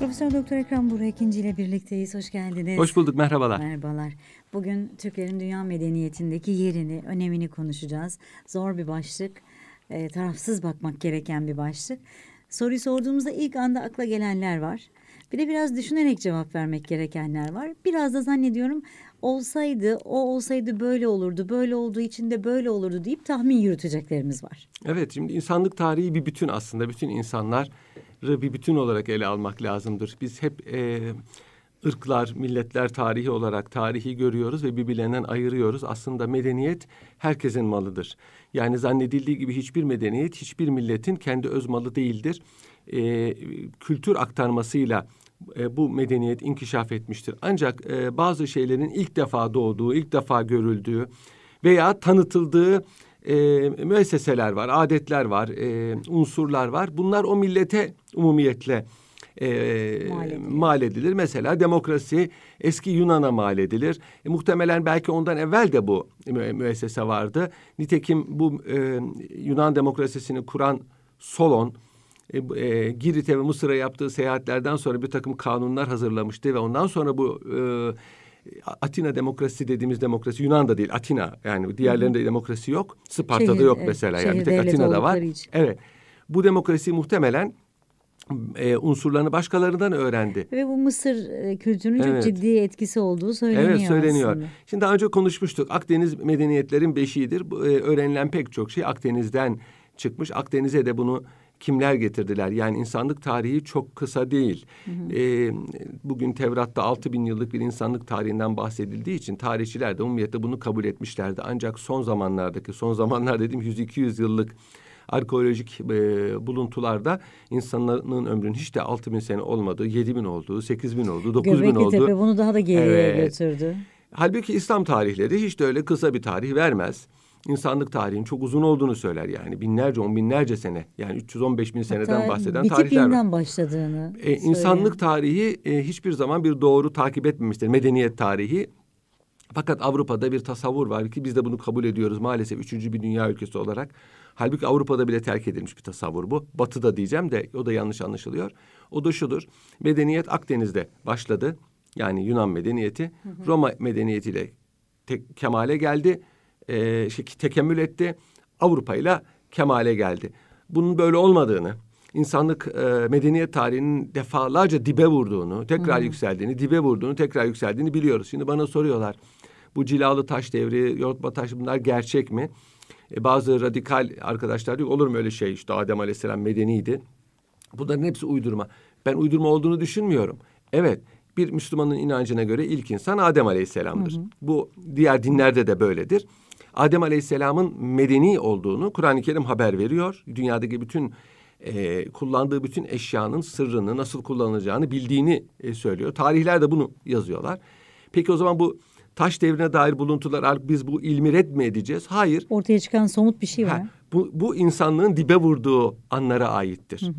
Profesör Doktor Ekrem Burak ikinci ile birlikteyiz. Hoş geldiniz. Hoş bulduk, merhabalar. Merhabalar. Bugün Türklerin dünya medeniyetindeki yerini, önemini konuşacağız. Zor bir başlık, e, tarafsız bakmak gereken bir başlık. Soruyu sorduğumuzda ilk anda akla gelenler var. Bir de biraz düşünerek cevap vermek gerekenler var. Biraz da zannediyorum olsaydı, o olsaydı böyle olurdu, böyle olduğu için de böyle olurdu deyip tahmin yürüteceklerimiz var. Evet, şimdi insanlık tarihi bir bütün aslında. Bütün insanları bir bütün olarak ele almak lazımdır. Biz hep e, ırklar, milletler tarihi olarak tarihi görüyoruz ve birbirlerinden ayırıyoruz. Aslında medeniyet herkesin malıdır. Yani zannedildiği gibi hiçbir medeniyet, hiçbir milletin kendi öz malı değildir. E, kültür aktarmasıyla e, bu medeniyet inkişaf etmiştir. Ancak e, bazı şeylerin ilk defa doğduğu, ilk defa görüldüğü veya tanıtıldığı e, müesseseler var, adetler var, e, unsurlar var. Bunlar o millete umumiyetle e, Mal edilir. mal edilir. Mesela demokrasi eski Yunan'a mal edilir. E, muhtemelen belki ondan evvel de bu mü- müessese vardı. Nitekim bu e, Yunan demokrasisini kuran Solon, e, e, Girit'e ve Mısır'a yaptığı seyahatlerden sonra bir takım kanunlar hazırlamıştı ve ondan sonra bu e, Atina demokrasisi dediğimiz demokrasi Yunan'da değil Atina yani diğerlerinde demokrasi yok. Sparta'da Şehir, yok mesela yani şehir bir tek Atina'da var. için. Evet. Bu demokrasi muhtemelen e, unsurlarını başkalarından öğrendi. Ve bu Mısır e, kültürünün Evet. çok ciddi etkisi olduğu söyleniyor Evet söyleniyor. aslında. Şimdi daha önce konuşmuştuk. Akdeniz medeniyetlerin beşiğidir. E, öğrenilen pek çok şey Akdeniz'den çıkmış. Akdeniz'e de bunu kimler getirdiler? Yani insanlık tarihi çok kısa değil. E, bugün Tevrat'ta 6000 bin yıllık bir insanlık tarihinden bahsedildiği için tarihçiler de umumiyetle bunu kabul etmişlerdi. Ancak son zamanlardaki, son zamanlar dediğim 100-200 yıllık arkeolojik e, buluntularda insanların ömrünün hiç de 6000 bin sene olmadığı, 7000 bin olduğu, 8000 bin olduğu, 9000 bin olduğu. Tepe bunu daha da geriye Evet. götürdü. Halbuki İslam tarihleri hiç de öyle kısa bir tarih vermez. İnsanlık tarihinin çok uzun olduğunu söyler yani. Binlerce, on binlerce sene. Yani 315 bin seneden Hatta bahseden tarihler var. başladığını E, insanlık tarihi e, hiçbir zaman bir doğru takip etmemiştir. Medeniyet tarihi. Fakat Avrupa'da bir tasavvur var ki biz de bunu kabul ediyoruz maalesef üçüncü bir dünya ülkesi olarak. Halbuki Avrupa'da bile terk edilmiş bir tasavvur bu. Batı'da diyeceğim de o da yanlış anlaşılıyor. O da şudur. Medeniyet Akdeniz'de başladı. Yani Yunan medeniyeti. Roma medeniyetiyle te- kemale geldi. E, şey, tekemmül etti. Avrupa ile kemale geldi. Bunun böyle olmadığını, insanlık e, medeniyet tarihinin defalarca dibe vurduğunu, tekrar yükseldiğini, dibe vurduğunu, tekrar yükseldiğini biliyoruz. Şimdi bana soruyorlar. Bu cilalı taş devri, yoğurtma taş bunlar gerçek mi? E, bazı radikal arkadaşlar diyor olur mu öyle şey işte Adem Aleyhisselam medeniydi. Bunların hepsi uydurma. Ben uydurma olduğunu düşünmüyorum. Evet bir Müslümanın inancına göre ilk insan Adem Aleyhisselam'dır. Bu diğer dinlerde de böyledir. Adem Aleyhisselam'ın medeni olduğunu Kur'an-ı Kerim haber veriyor. Dünyadaki bütün e, kullandığı bütün eşyanın sırrını nasıl kullanılacağını bildiğini e, söylüyor. Tarihler de bunu yazıyorlar. Peki o zaman bu taş devrine dair buluntular artık biz bu ilmi red mi edeceğiz? Hayır. Ortaya çıkan somut bir şey var. Ha, bu, bu insanlığın dibe vurduğu anlara aittir.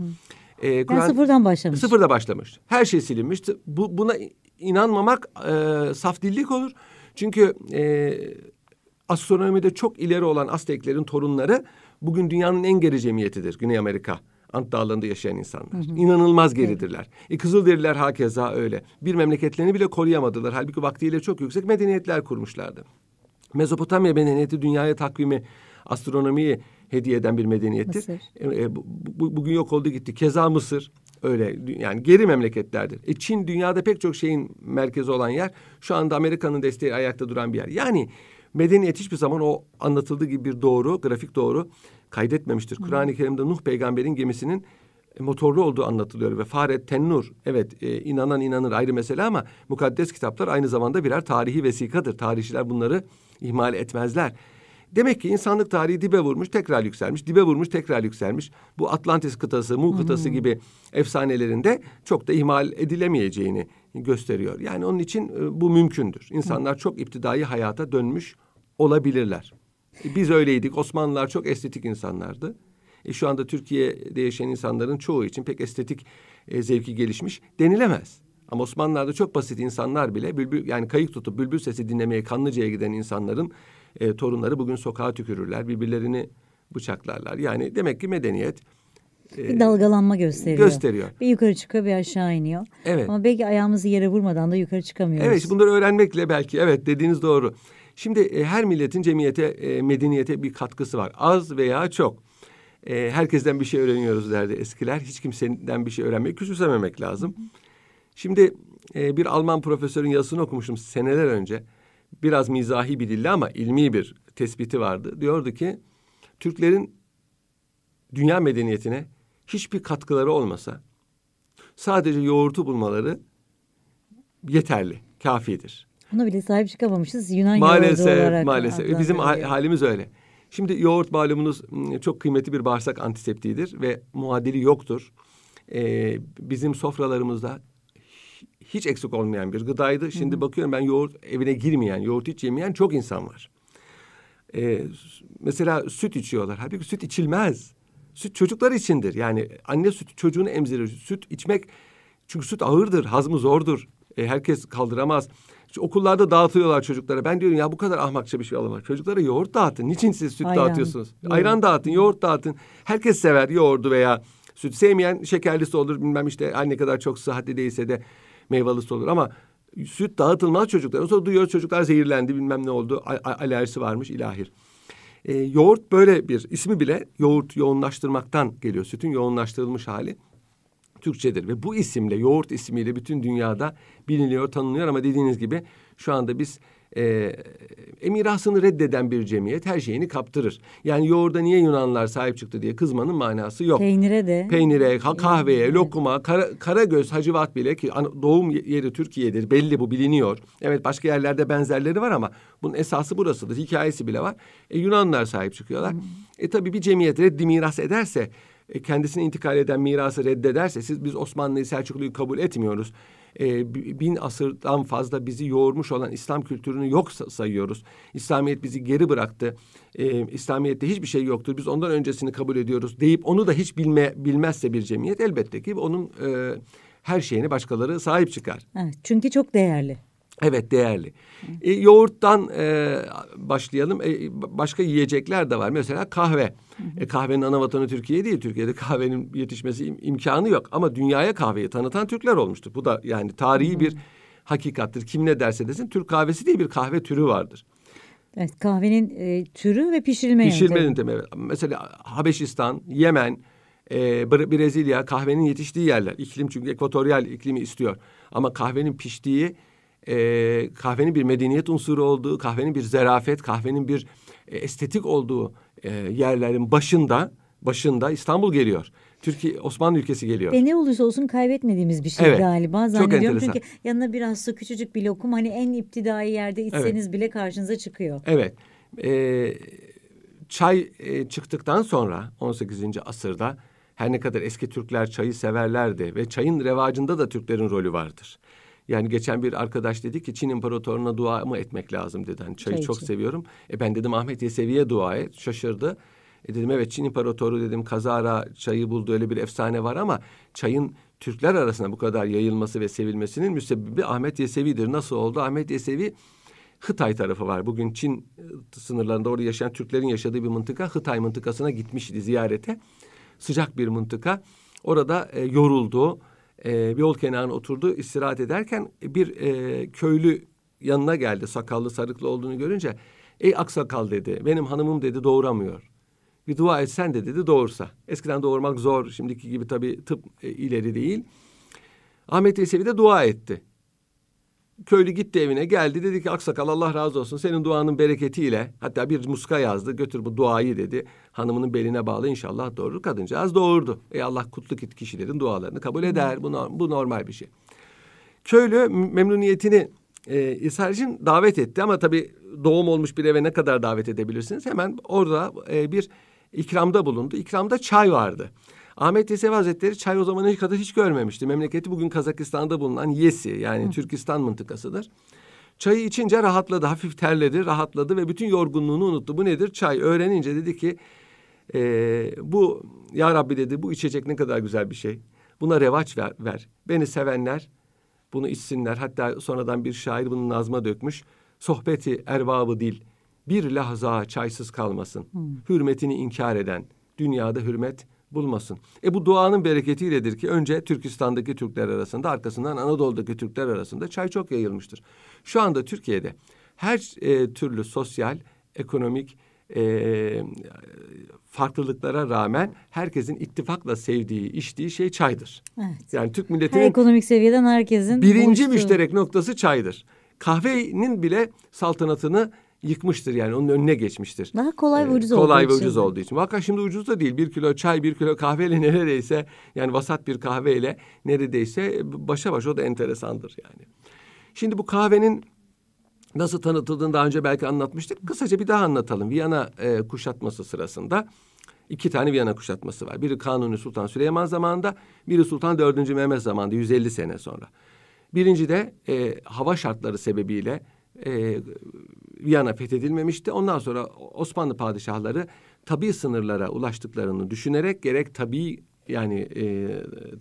Ee, Yani Kur'an- sıfırdan başlamış. Sıfırda başlamış. Her şey silinmiş. Bu, buna inanmamak e, saf dillik olur. Çünkü e, astronomide çok ileri olan Azteklerin torunları bugün dünyanın en geri cemiyetidir. Güney Amerika. Ant Dağları'nda yaşayan insanlar. İnanılmaz geridirler. E, Kızılderililer hakeza öyle. Bir memleketlerini bile koruyamadılar. Halbuki vaktiyle çok yüksek medeniyetler kurmuşlardı. Mezopotamya medeniyeti dünyaya takvimi, astronomiyi hediye eden bir medeniyettir. Mısır. E, e, bu- bu- bugün yok oldu gitti. Keza Mısır öyle yani geri memleketlerdir. E, Çin dünyada pek çok şeyin merkezi olan yer. Şu anda Amerika'nın desteği ayakta duran bir yer. Yani medeniyet hiçbir zaman o anlatıldığı gibi bir doğru, grafik doğru kaydetmemiştir. Kur'an-ı Kerim'de Nuh peygamberin gemisinin e, motorlu olduğu anlatılıyor ve Faret Tennur evet e, inanan inanır ayrı mesele ama mukaddes kitaplar aynı zamanda birer tarihi vesikadır. Tarihçiler bunları ihmal etmezler. Demek ki insanlık tarihi dibe vurmuş, tekrar yükselmiş, dibe vurmuş, tekrar yükselmiş. Bu Atlantis kıtası, Mu kıtası gibi efsanelerinde çok da ihmal edilemeyeceğini gösteriyor. Yani onun için e, bu mümkündür. İnsanlar çok iptidai hayata dönmüş olabilirler. E, Biz öyleydik. Osmanlılar çok estetik insanlardı. E, şu anda Türkiye'de yaşayan insanların çoğu için pek estetik e, zevki gelişmiş denilemez. Ama Osmanlılar'da çok basit insanlar bile bülbül yani kayık tutup bülbül sesi dinlemeye Kanlıca'ya giden insanların e, torunları bugün sokağa tükürürler, birbirlerini bıçaklarlar. Yani demek ki medeniyet Bir dalgalanma gösteriyor. gösteriyor. Bir yukarı çıkıyor bir aşağı iniyor. Evet. Ama belki ayağımızı yere vurmadan da yukarı çıkamıyoruz. Evet bunları öğrenmekle belki evet dediğiniz doğru. Şimdi e, her milletin cemiyete, e, medeniyete bir katkısı var. Az veya çok. E, herkesten bir şey öğreniyoruz derdi eskiler. Hiç kimseden bir şey öğrenmeyi küçümsememek lazım. Şimdi e, bir Alman profesörün yazısını okumuştum seneler önce. Biraz mizahi bir dille ama ilmi bir tespiti vardı. Diyordu ki Türklerin dünya medeniyetine hiçbir katkıları olmasa sadece yoğurtu bulmaları yeterli, kafidir. Buna bile sahip çıkamamışız. Yunan yoğurdu Maalesef, olarak maalesef. Bizim ha- adlandırılıyor. halimiz öyle. Şimdi yoğurt malumunuz çok kıymetli bir bağırsak antiseptiğidir ve muadili yoktur. Ee, bizim sofralarımızda hiç eksik olmayan bir gıdaydı. Şimdi bakıyorum ben yoğurt evine girmeyen, yoğurt hiç yemeyen çok insan var. Ee, mesela süt içiyorlar. Halbuki süt içilmez. Süt çocuklar içindir. Yani anne süt çocuğunu emzirir. Süt içmek çünkü süt ağırdır, hazmı zordur. E, herkes kaldıramaz. İşte okullarda dağıtıyorlar çocuklara. Ben diyorum ya bu kadar ahmakça bir şey olamaz. Çocuklara yoğurt dağıtın. Niçin siz süt Ayran, dağıtıyorsunuz? yoğurt. Ayran dağıtın, yoğurt dağıtın. Herkes sever yoğurdu veya süt. Sevmeyen şekerlisi olur. Bilmem işte her ne kadar çok sıhhatli değilse de meyvelisi olur. Ama süt dağıtılmaz çocuklara. Sonra duyuyoruz çocuklar zehirlendi bilmem ne oldu. A- alerjisi varmış ilahir. E, yoğurt böyle bir ismi bile yoğurt yoğunlaştırmaktan geliyor. Sütün yoğunlaştırılmış hali Türkçedir ve bu isimle yoğurt ismiyle bütün dünyada biliniyor, tanınıyor ama dediğiniz gibi şu anda biz e, e, mirasını reddeden bir cemiyet her şeyini kaptırır. Yani yoğurda niye Yunanlılar sahip çıktı diye kızmanın manası yok. Peynire de. Peynire, ka- kahveye, lokuma, kara, Karagöz, Hacivat bile ki doğum yeri Türkiye'dir. Belli bu biliniyor. Evet başka yerlerde benzerleri var ama bunun esası burasıdır. Hikayesi bile var. E, Yunanlılar sahip çıkıyorlar. E tabii bir cemiyet reddi miras ederse e, kendisine intikal eden mirası reddederse siz biz Osmanlı'yı Selçuklu'yu kabul etmiyoruz. E, bi- bin asırdan fazla bizi yoğurmuş olan İslam kültürünü yok sa- sayıyoruz. İslamiyet bizi geri bıraktı. E, İslamiyet'te hiçbir şey yoktur. Biz ondan öncesini kabul ediyoruz deyip onu da hiç bilme bilmezse bir cemiyet elbette ki onun e, her şeyine başkaları sahip çıkar. Evet, çünkü çok değerli. Evet değerli. E, yoğurttan e, başlayalım. E, başka yiyecekler de var. Mesela kahve. E, kahvenin ana vatanı Türkiye değil. Türkiye'de kahvenin yetişmesi im- imkanı yok. Ama dünyaya kahveyi tanıtan Türkler olmuştur. Bu da yani tarihi bir hakikattir. Kim ne derse desin Türk kahvesi diye bir kahve türü vardır. Evet, kahvenin e, türü ve pişirilme Pişirme yöntemi. yöntemi. evet. Mesela Habeşistan, Yemen, e, Bre- Brezilya kahvenin yetiştiği yerler. İklim çünkü ekvatoryal iklimi istiyor. Ama kahvenin piştiği, e, kahvenin bir medeniyet unsuru olduğu, kahvenin bir zerafet, kahvenin bir e, estetik olduğu e, yerlerin başında, başında İstanbul geliyor. Türkiye, Osmanlı ülkesi geliyor. Ve ne olursa olsun kaybetmediğimiz bir şey Evet, galiba çok zannediyorum. enteresan. Çünkü yanına biraz su küçücük bir lokum hani en iptidai yerde içseniz bile karşınıza çıkıyor. Evet. Ee, çay e, çıktıktan sonra 18. asırda her ne kadar eski Türkler çayı severlerdi ve çayın revacında da Türklerin rolü vardır. Yani geçen bir arkadaş dedi ki Çin İmparatorluğu'na dua mı etmek lazım dedi. Hani çayı Çay çok için. seviyorum. E ben dedim Ahmet Yesevi'ye dua et. Şaşırdı. E dedim evet Çin İmparatoru dedim kazara çayı buldu öyle bir efsane var ama çayın Türkler arasında bu kadar yayılması ve sevilmesinin müsebbibi Ahmet Yesevi'dir. Nasıl oldu? Ahmet Yesevi Hıtay tarafı var. Bugün Çin e, sınırlarında orada yaşayan Türklerin yaşadığı bir mıntıka. Hıtay mıntıkasına gitmişti ziyarete. Sıcak bir mıntıka. Orada e, yoruldu. E, yol kenarına oturdu. istirahat ederken bir e, köylü yanına geldi. Sakallı sarıklı olduğunu görünce. Ey aksakal dedi. Benim hanımım dedi doğuramıyor. Bir dua etsen de dedi doğursa. Eskiden doğurmak zor. Şimdiki gibi tabii tıp e, ileri değil. Ahmet Yesevi de dua etti. Köylü gitti evine geldi dedi ki aksakal Allah razı olsun senin duanın bereketiyle hatta bir muska yazdı götür bu duayı dedi hanımının beline bağlı inşallah doğurur kadıncağız doğurdu. Ey Allah kutlu kişilerin dualarını kabul eder bu, bu normal bir şey. Köylü memnuniyetini e, İsa için davet etti ama tabii doğum olmuş bir eve ne kadar davet edebilirsiniz? Hemen orada e, bir ikramda bulundu. İkramda çay vardı. Ahmet Yesevi Hazretleri çay o zamana kadar hiç görmemişti. Memleketi bugün Kazakistan'da bulunan Yesi yani Türkistan mıntıkasıdır. Çayı içince rahatladı, hafif terledi, rahatladı ve bütün yorgunluğunu unuttu. Bu nedir? Çay. Öğrenince dedi ki e, bu ya Rabbi dedi bu içecek ne kadar güzel bir şey. Buna revaç ver. ver. Beni sevenler bunu içsinler. Hatta sonradan bir şair bunu nazma dökmüş. Sohbeti erbabı dil bir lahza çaysız kalmasın. Hürmetini inkar eden dünyada hürmet bulmasın. E bu duanın bereketiyledir ki önce Türkistan'daki Türkler arasında arkasından Anadolu'daki Türkler arasında çay çok yayılmıştır. Şu anda Türkiye'de her e, türlü sosyal, ekonomik e, farklılıklara rağmen herkesin ittifakla sevdiği, içtiği şey çaydır. Evet. Yani Türk Her milletinin ekonomik seviyeden herkesin birinci buluştuğu- müşterek noktası çaydır. Kahvenin bile saltanatını yıkmıştır yani onun önüne geçmiştir. Daha kolay ve Ee, ucuz kolay olduğu ve için. ucuz olduğu için. Vaka şimdi ucuz da değil. Bir kilo çay, bir kilo kahveyle neredeyse yani vasat bir kahveyle neredeyse başa baş o da enteresandır yani. Şimdi bu kahvenin nasıl tanıtıldığını daha önce belki anlatmıştık. Kısaca bir daha anlatalım. Viyana e, kuşatması sırasında iki tane Viyana kuşatması var. Biri Kanuni Sultan Süleyman zamanında, biri Sultan 4. Mehmet zamanında 150 sene sonra. Birinci de e, hava şartları sebebiyle e, Viyana fethedilmemişti. Ondan sonra Osmanlı padişahları tabi sınırlara ulaştıklarını düşünerek gerek tabi yani e,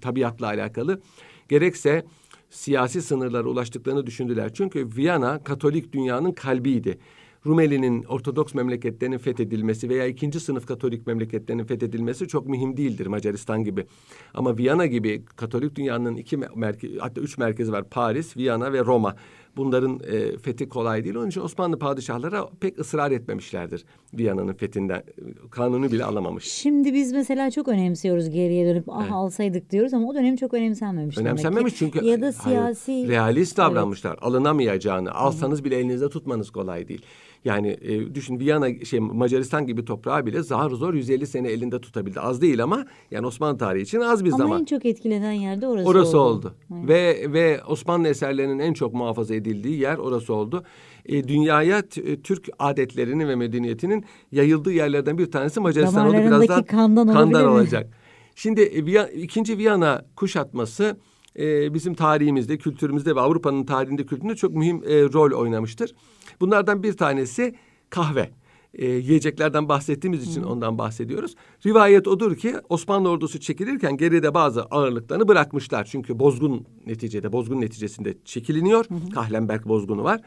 tabiatla alakalı gerekse siyasi sınırlara ulaştıklarını düşündüler. Çünkü Viyana Katolik dünyanın kalbiydi. Rumeli'nin Ortodoks memleketlerinin fethedilmesi veya ikinci sınıf Katolik memleketlerinin fethedilmesi çok mühim değildir Macaristan gibi. Ama Viyana gibi Katolik dünyanın iki merkez, hatta üç merkezi var. Paris, Viyana ve Roma. Bunların e, fethi kolay değil. Onun için Osmanlı padişahları pek ısrar etmemişlerdir Viyana'nın fethinden. Kanunu bile alamamış. Şimdi biz mesela çok önemsiyoruz geriye dönüp ah alsaydık diyoruz ama o dönem çok önemsenmemiş. Önemsenmemiş çünkü Ya da hayır, siyasi... realist davranmışlar. Alınamayacağını, alsanız bile elinizde tutmanız kolay değil. Yani e, düşün Viyana şey Macaristan gibi toprağı bile zar zor 150 sene elinde tutabildi. Az değil ama yani Osmanlı tarihi için az bir Ama zaman. en çok etkilenen yerde orası, Orası oldu. oldu. Evet. Ve ve Osmanlı eserlerinin en çok muhafaza edildiği yer orası oldu. E, dünyaya e, Türk adetlerinin ve medeniyetinin yayıldığı yerlerden bir tanesi Macaristan oldu. Birazdan kandan mi? olacak. Şimdi e, ikinci Viyana kuşatması e, bizim tarihimizde, kültürümüzde ve Avrupa'nın tarihinde, kültüründe çok mühim e, rol oynamıştır. Bunlardan bir tanesi kahve. E, yiyeceklerden bahsettiğimiz için ondan bahsediyoruz. Rivayet odur ki Osmanlı ordusu çekilirken geride bazı ağırlıklarını bırakmışlar. Çünkü bozgun neticede, bozgun neticesinde çekiliniyor. Kahlenberg bozgunu var.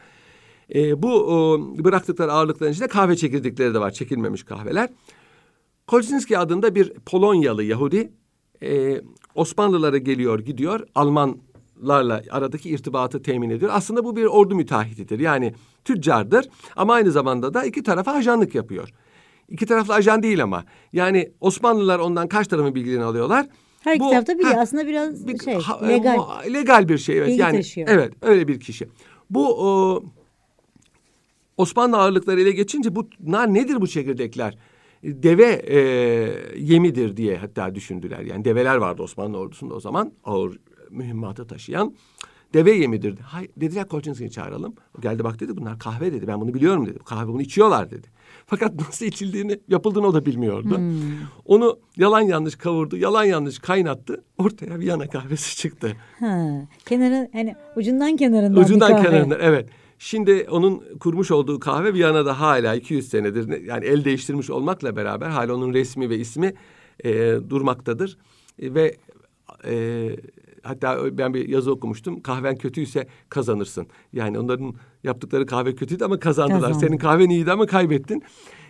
E, bu o, bıraktıkları ağırlıkların içinde kahve çekirdekleri de var, çekilmemiş kahveler. Kolczynski adında bir Polonyalı Yahudi e, Osmanlılara geliyor gidiyor Almanlarla aradaki irtibatı temin ediyor. Aslında bu bir ordu müteahhitidir yani tüccardır ama aynı zamanda da iki tarafa ajanlık yapıyor. İki taraflı ajan değil ama yani Osmanlılar ondan kaç tarafın bilgilerini alıyorlar. Her iki Bu- tarafta biri Ha, asllar biraz bir- şey ha- e, legal. mu- legal bir şey evet. Bilgi yani taşıyor. evet öyle bir kişi. Bu o, Osmanlı ağırlıkları ele geçince bunlar nedir bu çekirdekler? Deve e, yemidir diye hatta düşündüler. Yani develer vardı Osmanlı ordusunda o zaman ağır mühimmatı taşıyan. Deve yemidir. Hay, dediler Kolçinski'yi çağıralım. O geldi bak dedi bunlar kahve dedi. Ben bunu biliyorum dedi. Kahve bunu içiyorlar dedi. Fakat nasıl içildiğini, yapıldığını o da bilmiyordu. Hmm. Onu yalan yanlış kavurdu, yalan yanlış kaynattı. Ortaya Viyana kahvesi çıktı. Ha, kenarı hani ucundan kenarından Ucundan bir kahve. kenarından evet. Şimdi onun kurmuş olduğu kahve Viyana'da hala 200 senedir ne- yani el değiştirmiş olmakla beraber hala onun resmi ve ismi e, durmaktadır. E, ve e, hatta ben bir yazı okumuştum. Kahven kötüyse kazanırsın. Yani onların yaptıkları kahve kötüydü ama kazandılar. Kazandı. Senin kahven iyiydi ama kaybettin.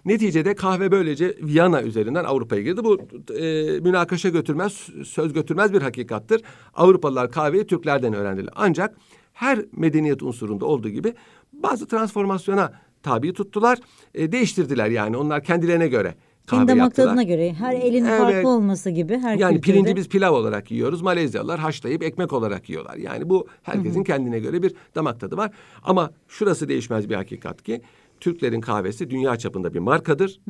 Neticede kahve böylece Viyana üzerinden Avrupa'ya girdi. Bu e, münakaşa götürmez, söz götürmez bir hakikattır. Avrupalılar kahveyi Türklerden öğrendiler. Ancak her medeniyet unsurunda olduğu gibi bazı transformasyona tabi tuttular. E, değiştirdiler yani onlar kendilerine göre kahve Kendi damak yaptılar. tadına göre her elin Evet. farklı olması gibi her Yani kültürde. pirinci biz pilav olarak yiyoruz. Malezyalılar haşlayıp ekmek olarak yiyorlar. Yani bu herkesin kendine göre bir damak tadı var. Ama şurası değişmez bir hakikat ki Türklerin kahvesi dünya çapında bir markadır.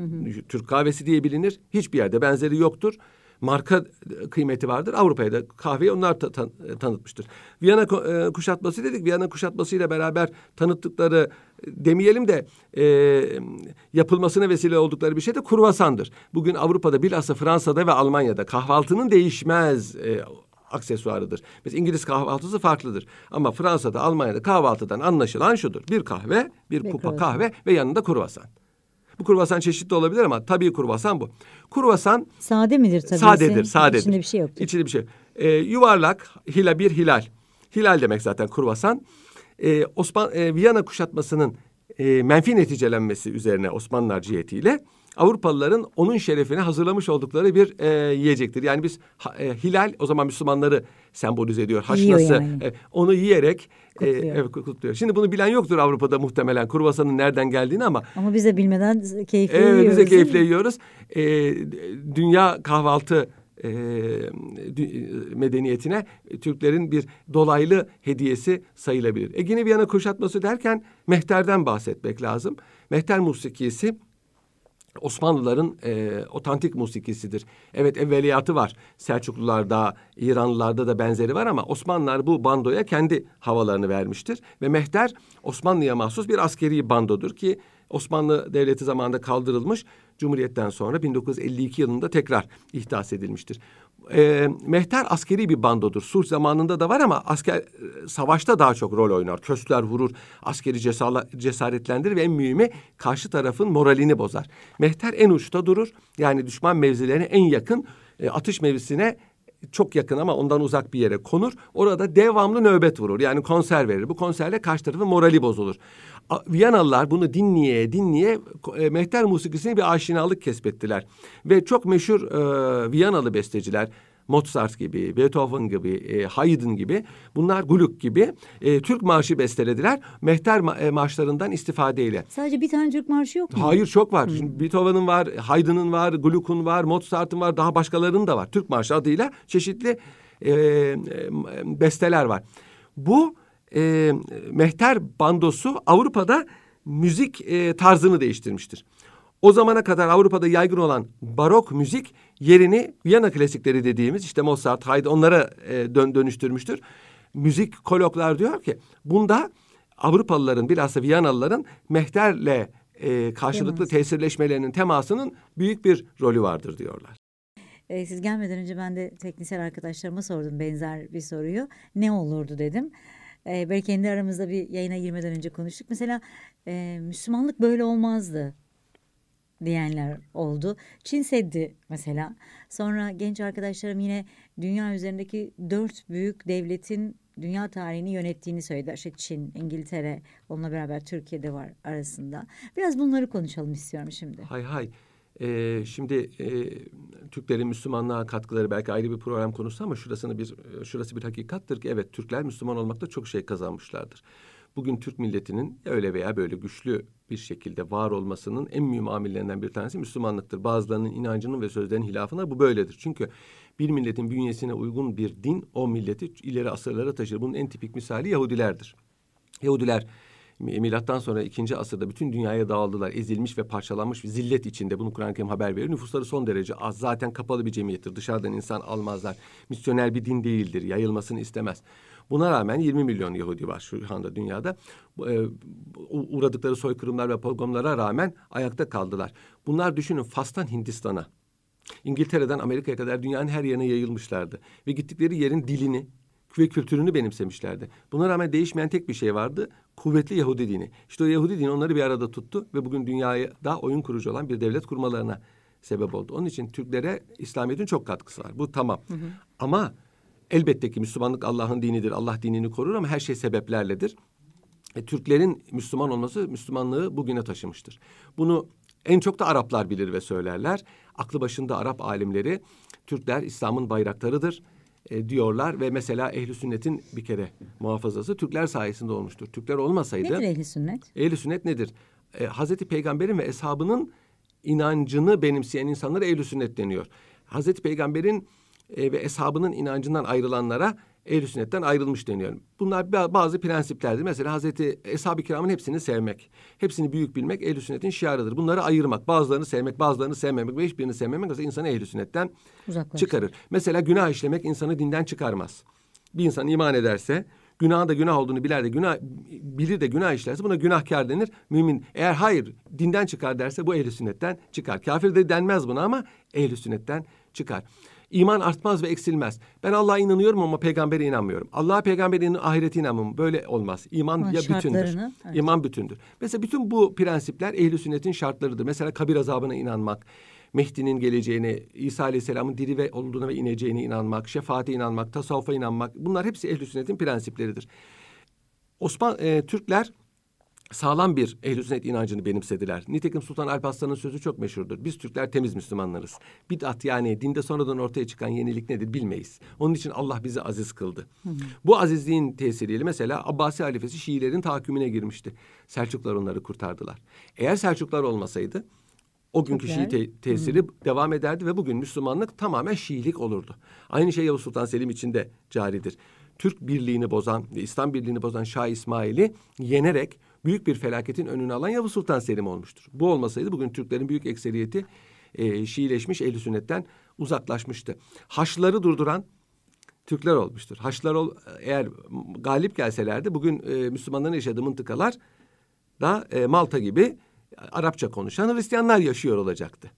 Türk kahvesi diye bilinir. Hiçbir yerde benzeri yoktur. Marka kıymeti vardır. Avrupa'ya da kahveyi onlar ta- tan- tanıtmıştır. Viyana e, kuşatması dedik. Viyana kuşatmasıyla beraber tanıttıkları e, demeyelim de e, yapılmasına vesile oldukları bir şey de kurvasandır. Bugün Avrupa'da bilhassa Fransa'da ve Almanya'da kahvaltının değişmez e, aksesuarıdır. Mesela İngiliz kahvaltısı farklıdır. Ama Fransa'da, Almanya'da kahvaltıdan anlaşılan şudur. Bir kahve, bir Ve kupa kruvasan. kahve ve yanında kruvasan. Bu kruvasan çeşitli olabilir ama tabii kruvasan bu. Kruvasan Sade midir tabii? sadedir, sadedir. İçinde bir şey yoktur. İçinde bir şey. Ee, yuvarlak, hila bir hilal. Hilal demek zaten kruvasan. Ee, Osman e, Viyana kuşatmasının e, menfi neticelenmesi üzerine Osmanlılar cihetiyle Avrupalıların onun şerefine hazırlamış oldukları bir e, yiyecektir. Yani biz ha, e, hilal o zaman Müslümanları sembolize ediyor. Haşlası yani. e, onu yiyerek e, Kutluyor. evet, kutluyor. Şimdi bunu bilen yoktur Avrupa'da muhtemelen kruvasanın nereden geldiğini ama Ama biz de bilmeden keyifle Evet yiyoruz. biz de keyifle yiyoruz. Ee, dünya kahvaltı e, dü- medeniyetine Türklerin bir dolaylı hediyesi sayılabilir. Ege'ni Viyana kuşatması derken mehterden bahsetmek lazım. Mehter musikisi Osmanlıların e, otantik musikisidir. Evet evveliyatı var. Selçuklularda, İranlılarda da benzeri var ama Osmanlılar bu bandoya kendi havalarını vermiştir. Ve mehter Osmanlı'ya mahsus bir askeri bandodur ki Osmanlı Devleti zamanında kaldırılmış. Cumhuriyetten sonra 1952 yılında tekrar ihdas edilmiştir. E, mehter askeri bir bandodur. Sulh zamanında da var ama asker savaşta daha çok rol oynar. Köstler vurur, askeri cesala- cesaretlendirir ve en mühimi karşı tarafın moralini bozar. Mehter en uçta durur. Yani düşman mevzilerine en yakın e, atış mevzisine çok yakın ama ondan uzak bir yere konur. Orada devamlı nöbet vurur. Yani konser verir. Bu konserle karşı tarafın morali bozulur. Viyanalılar bunu dinleye dinleye e, mehter musikisine bir aşinalık kesbettiler. Ve çok meşhur e, Viyanalı besteciler Mozart gibi, Beethoven gibi, e, Haydn gibi, bunlar Gluck gibi e, Türk marşı bestelediler. Mehter ma- e, marşlarından istifadeyle. Sadece bir tane Türk marşı yok mu? Hayır çok var. Şimdi Beethoven'ın var, Haydn'ın var, Gluck'un var, Mozart'ın var, daha başkalarının da var. Türk marşı adıyla çeşitli e, e, besteler var. Bu e, mehter bandosu Avrupa'da müzik e, tarzını değiştirmiştir. O zamana kadar Avrupa'da yaygın olan barok müzik yerini Viyana klasikleri dediğimiz işte Mozart, Haydn onlara e, dön, dönüştürmüştür. Müzik koloklar diyor ki bunda Avrupalıların bilhassa Viyanalıların mehterle e, karşılıklı Temas. tesirleşmelerinin temasının büyük bir rolü vardır diyorlar. Ee, siz gelmeden önce ben de teknisyen arkadaşlarıma sordum benzer bir soruyu. Ne olurdu dedim. Ee, belki kendi aramızda bir yayına girmeden önce konuştuk. Mesela e, Müslümanlık böyle olmazdı diyenler oldu. Çin Seddi mesela. Sonra genç arkadaşlarım yine dünya üzerindeki dört büyük devletin dünya tarihini yönettiğini söylediler. İşte Çin, İngiltere, onunla beraber Türkiye'de var arasında. Biraz bunları konuşalım istiyorum şimdi. Hay hay. Ee, şimdi e, Türklerin Müslümanlığa katkıları belki ayrı bir program konusu ama şurasını bir şurası bir hakikattır ki evet Türkler Müslüman olmakta çok şey kazanmışlardır. Bugün Türk milletinin öyle veya böyle güçlü bir şekilde var olmasının en mühim amillerinden bir tanesi Müslümanlıktır. Bazılarının inancının ve sözlerinin hilafına bu böyledir. Çünkü bir milletin bünyesine uygun bir din o milleti ileri asırlara taşır. Bunun en tipik misali Yahudilerdir. Yahudiler milattan sonra ikinci asırda bütün dünyaya dağıldılar. Ezilmiş ve parçalanmış bir zillet içinde. Bunu Kur'an-ı Kerim haber veriyor. Nüfusları son derece az. Zaten kapalı bir cemiyettir. Dışarıdan insan almazlar. Misyoner bir din değildir. Yayılmasını istemez. Buna rağmen 20 milyon Yahudi var şu anda dünyada. E, uğradıkları soykırımlar ve pogromlara rağmen ayakta kaldılar. Bunlar düşünün Fas'tan Hindistan'a, İngiltere'den Amerika'ya kadar dünyanın her yerine yayılmışlardı. Ve gittikleri yerin dilini ve kültürünü benimsemişlerdi. Buna rağmen değişmeyen tek bir şey vardı. Kuvvetli Yahudi dini. İşte o Yahudi dini onları bir arada tuttu ve bugün dünyaya da oyun kurucu olan bir devlet kurmalarına sebep oldu. Onun için Türklere İslamiyet'in çok katkısı var. Bu tamam. Ama elbette ki Müslümanlık Allah'ın dinidir. Allah dinini korur ama her şey sebeplerledir. E, Türklerin Müslüman olması Müslümanlığı bugüne taşımıştır. Bunu en çok da Araplar bilir ve söylerler. Aklı başında Arap alimleri Türkler İslam'ın bayraklarıdır e, diyorlar ve mesela ehli sünnetin bir kere muhafazası Türkler sayesinde olmuştur. Türkler olmasaydı Nedir ehli sünnet? ehli sünnet nedir? E, Hazreti Peygamber'in ve eshabının inancını benimseyen insanlara ehli sünnet deniyor. Hazreti Peygamber'in e, ve eshabının inancından ayrılanlara ehl sünnetten ayrılmış deniyor. Bunlar ba- bazı prensiplerdir. Mesela Hazreti Eshab-ı Kiram'ın hepsini sevmek, hepsini büyük bilmek ehl sünnetin şiarıdır. Bunları ayırmak, bazılarını sevmek, bazılarını sevmemek ve hiçbirini sevmemek mesela insanı ehl sünnetten çıkarır. Mesela günah işlemek insanı dinden çıkarmaz. Bir insan iman ederse günahın da günah olduğunu bilir de günah bilir de günah işlerse buna günahkar denir. Mümin eğer hayır dinden çıkar derse bu ehli sünnetten çıkar. Kafir de denmez buna ama ehli sünnetten çıkar. İman artmaz ve eksilmez. Ben Allah'a inanıyorum ama peygambere inanmıyorum. Allah'a peygambere inan, ahirete inanmam. Böyle olmaz. İman Ama ya bütündür. evet. İman bütündür. Mesela bütün bu prensipler ehli sünnetin şartlarıdır. Mesela kabir azabına inanmak, Mehdi'nin geleceğine, İsa Aleyhisselam'ın diri ve olduğuna ve ineceğine inanmak, şefaate inanmak, tasavvufa inanmak bunlar hepsi ehl sünnetin prensipleridir. Osman e, Türkler sağlam bir ehl-i sünnet inancını benimsediler. Nitekim Sultan Alparslan'ın sözü çok meşhurdur. Biz Türkler temiz Müslümanlarız. Bid'at yani dinde sonradan ortaya çıkan yenilik nedir bilmeyiz. Onun için Allah bizi aziz kıldı. Bu azizliğin tesiriyle mesela Abbasi halifesi Şiilerin tahakkümüne girmişti. Selçuklar onları kurtardılar. Eğer Selçuklar olmasaydı o günkü Şii Türkler. te- tesiri devam ederdi ve bugün Müslümanlık tamamen Şiilik olurdu. Aynı şey Yavuz Sultan Selim için de caridir. Türk birliğini bozan ve İslam birliğini bozan Şah İsmail'i yenerek büyük bir felaketin önünü alan Yavuz Sultan Selim olmuştur. Bu olmasaydı bugün Türklerin büyük ekseriyeti e, Şiileşmiş, ehl sünnetten uzaklaşmıştı. Haçlıları durduran Türkler olmuştur. Haçlılar ol, eğer galip gelselerdi bugün e, Müslümanların yaşadığı mıntıkalar da e, Malta gibi Arapça konuşan Hristiyanlar yaşıyor olacaktı.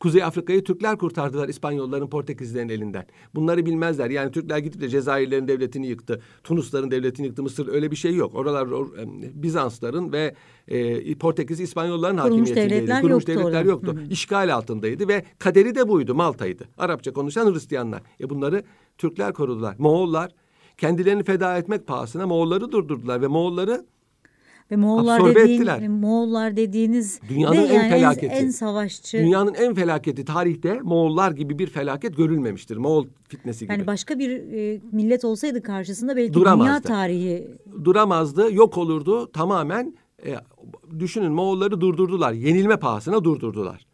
Kuzey Afrika'yı Türkler kurtardılar İspanyolların Portekizlerin elinden. Bunları bilmezler. Yani Türkler gidip de Cezayirlerin devletini yıktı. Tunusların devletini yıktı. Mısır öyle bir şey yok. Oralar or- Bizansların ve e, Portekiz İspanyolların Kurulmuş hakimiyetindeydi. devletler Kurulmuş yoktu devletler orada. yoktu. İşgal altındaydı ve kaderi de buydu. Malta'ydı. Arapça konuşan Hristiyanlar. E bunları Türkler korudular. Moğollar kendilerini feda etmek pahasına Moğolları durdurdular ve Moğolları Ve Moğollar Absorbe dediğin, ettiler. Moğollar dediğiniz Dünyanın de en yani felaketi. En, savaşçı. Dünyanın en felaketi tarihte Moğollar gibi bir felaket görülmemiştir. Moğol fitnesi gibi. yani başka bir e, millet olsaydı karşısında belki Duramazdı. dünya tarihi Duramazdı, yok olurdu. Tamamen e, düşünün Moğolları durdurdular. Yenilme pahasına durdurdular.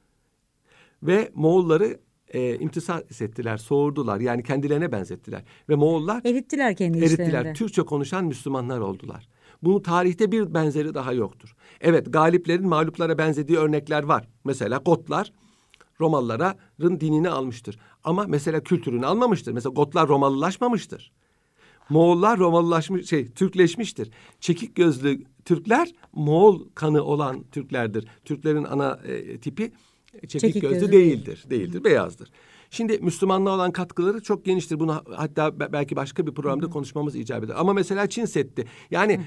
Ve Moğolları e, imtisas ettiler, soğurdular. Yani kendilerine benzettiler. Ve Moğollar erittiler kendi işlerinde. erittiler. Türkçe konuşan Müslümanlar oldular. Bunun tarihte bir benzeri daha yoktur. Evet galiplerin mağluplara benzediği örnekler var. Mesela Gotlar Romalıların dinini almıştır. Ama mesela kültürünü almamıştır. Mesela Gotlar Romalılaşmamıştır. Moğollar Romalılaşmış, şey Türkleşmiştir. Çekik gözlü Türkler Moğol kanı olan Türklerdir. Türklerin ana e, tipi çekik, Çekik gözlü, gözlü değildir. Değildir, beyazdır. Şimdi Müslümanlığa olan katkıları çok geniştir. Bunu hatta be- belki başka bir programda konuşmamız icap eder. Ama mesela Çin Seddi. Yani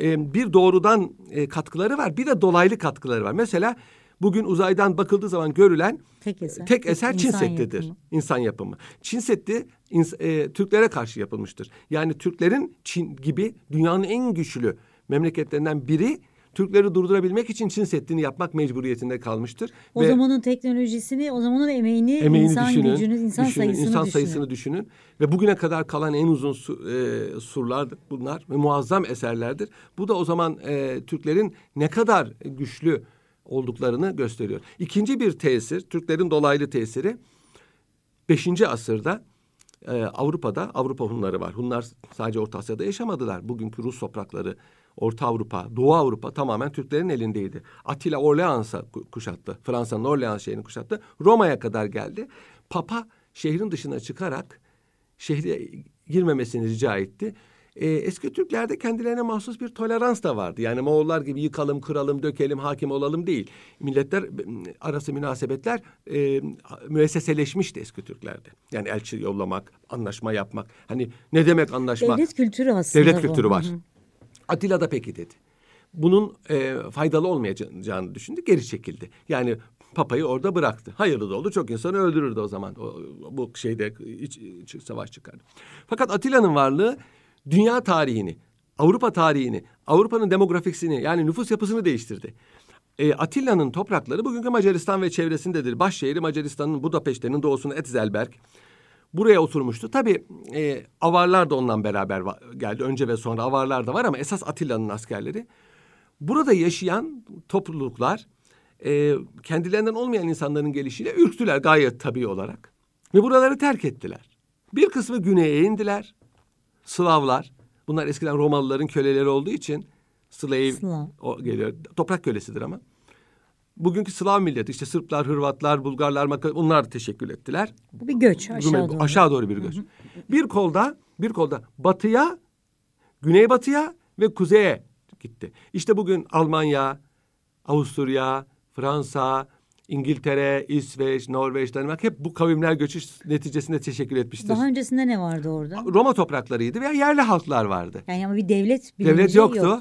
e, bir doğrudan e, katkıları var, bir de dolaylı katkıları var. Mesela bugün uzaydan bakıldığı zaman görülen Tek eser. tek eser Çin İnsan Seddi'dir. yapımı. İnsan yapımı. Çin Seddi ins- e, Türklere karşı yapılmıştır. Yani Türklerin Çin gibi dünyanın en güçlü memleketlerinden biri Türkleri durdurabilmek için Çin Seddi'ni yapmak mecburiyetinde kalmıştır. O zamanın teknolojisini, o zamanın emeğini, emeğini insan düşünün, gücünü, insan düşünün, sayısını insan düşünün. sayısını düşünün ve bugüne kadar kalan en uzun su, e, surlar bunlar ve muazzam eserlerdir. Bu da o zaman e, Türklerin ne kadar güçlü olduklarını gösteriyor. İkinci bir tesir, Türklerin dolaylı tesiri 5. asırda e, Avrupa'da Avrupa Hunları var. Hunlar sadece Orta Asya'da yaşamadılar. Bugünkü Rus toprakları, Orta Avrupa, Doğu Avrupa tamamen Türklerin elindeydi. Attila Orleans'a ku- kuşattı. Fransa'nın Orleans şehrini kuşattı. Roma'ya kadar geldi. Papa şehrin dışına çıkarak şehre girmemesini rica etti. Ee, eski Türklerde kendilerine mahsus bir tolerans da vardı. Yani Moğollar gibi yıkalım, kıralım, dökelim, hakim olalım değil. Milletler arası münasebetler e, müesseseleşmişti eski Türklerde. Yani elçi yollamak, anlaşma yapmak. Hani ne demek anlaşma? Devlet kültürü aslında Devlet kültürü var. Hı hı. Atilla da peki dedi. Bunun e, faydalı olmayacağını düşündü, geri çekildi. Yani papayı orada bıraktı. Hayırlı da oldu. Çok insanı öldürürdü o zaman. O, bu şeyde iç, iç savaş çıkardı. Fakat Atilla'nın varlığı dünya tarihini, Avrupa tarihini, Avrupa'nın demografisini yani nüfus yapısını değiştirdi. E, Atilla'nın toprakları bugünkü Macaristan ve çevresindedir. Başşehri Macaristan'ın Budapeşte'nin doğusunda Etzelberg. Buraya oturmuştu. Tabii e, avarlar da ondan beraber geldi. Önce ve sonra avarlar da var ama esas Atilla'nın askerleri. Burada yaşayan topluluklar e, kendilerinden olmayan insanların gelişiyle ürktüler gayet tabii olarak. Ve buraları terk ettiler. Bir kısmı güneye indiler. Slavlar. Bunlar eskiden Romalıların köleleri olduğu için slave Slav. o geliyor. Toprak kölesidir ama. Bugünkü Slav milleti işte Sırplar, Hırvatlar, Bulgarlar, Maka- onlar da teşekkül ettiler. Bir göç aşağı Rumeli- doğru. aşağı doğru bir göç. Bir kolda, bir kolda batıya, güneybatıya ve kuzeye gitti. İşte bugün Almanya, Avusturya, Fransa, İngiltere, İsveç, Norveç, Danimarka hep bu kavimler göçü neticesinde teşekkür etmiştir. Daha öncesinde ne vardı orada? Roma topraklarıydı veya yerli halklar vardı. Yani ama bir devlet Devlet bilinci yoktu.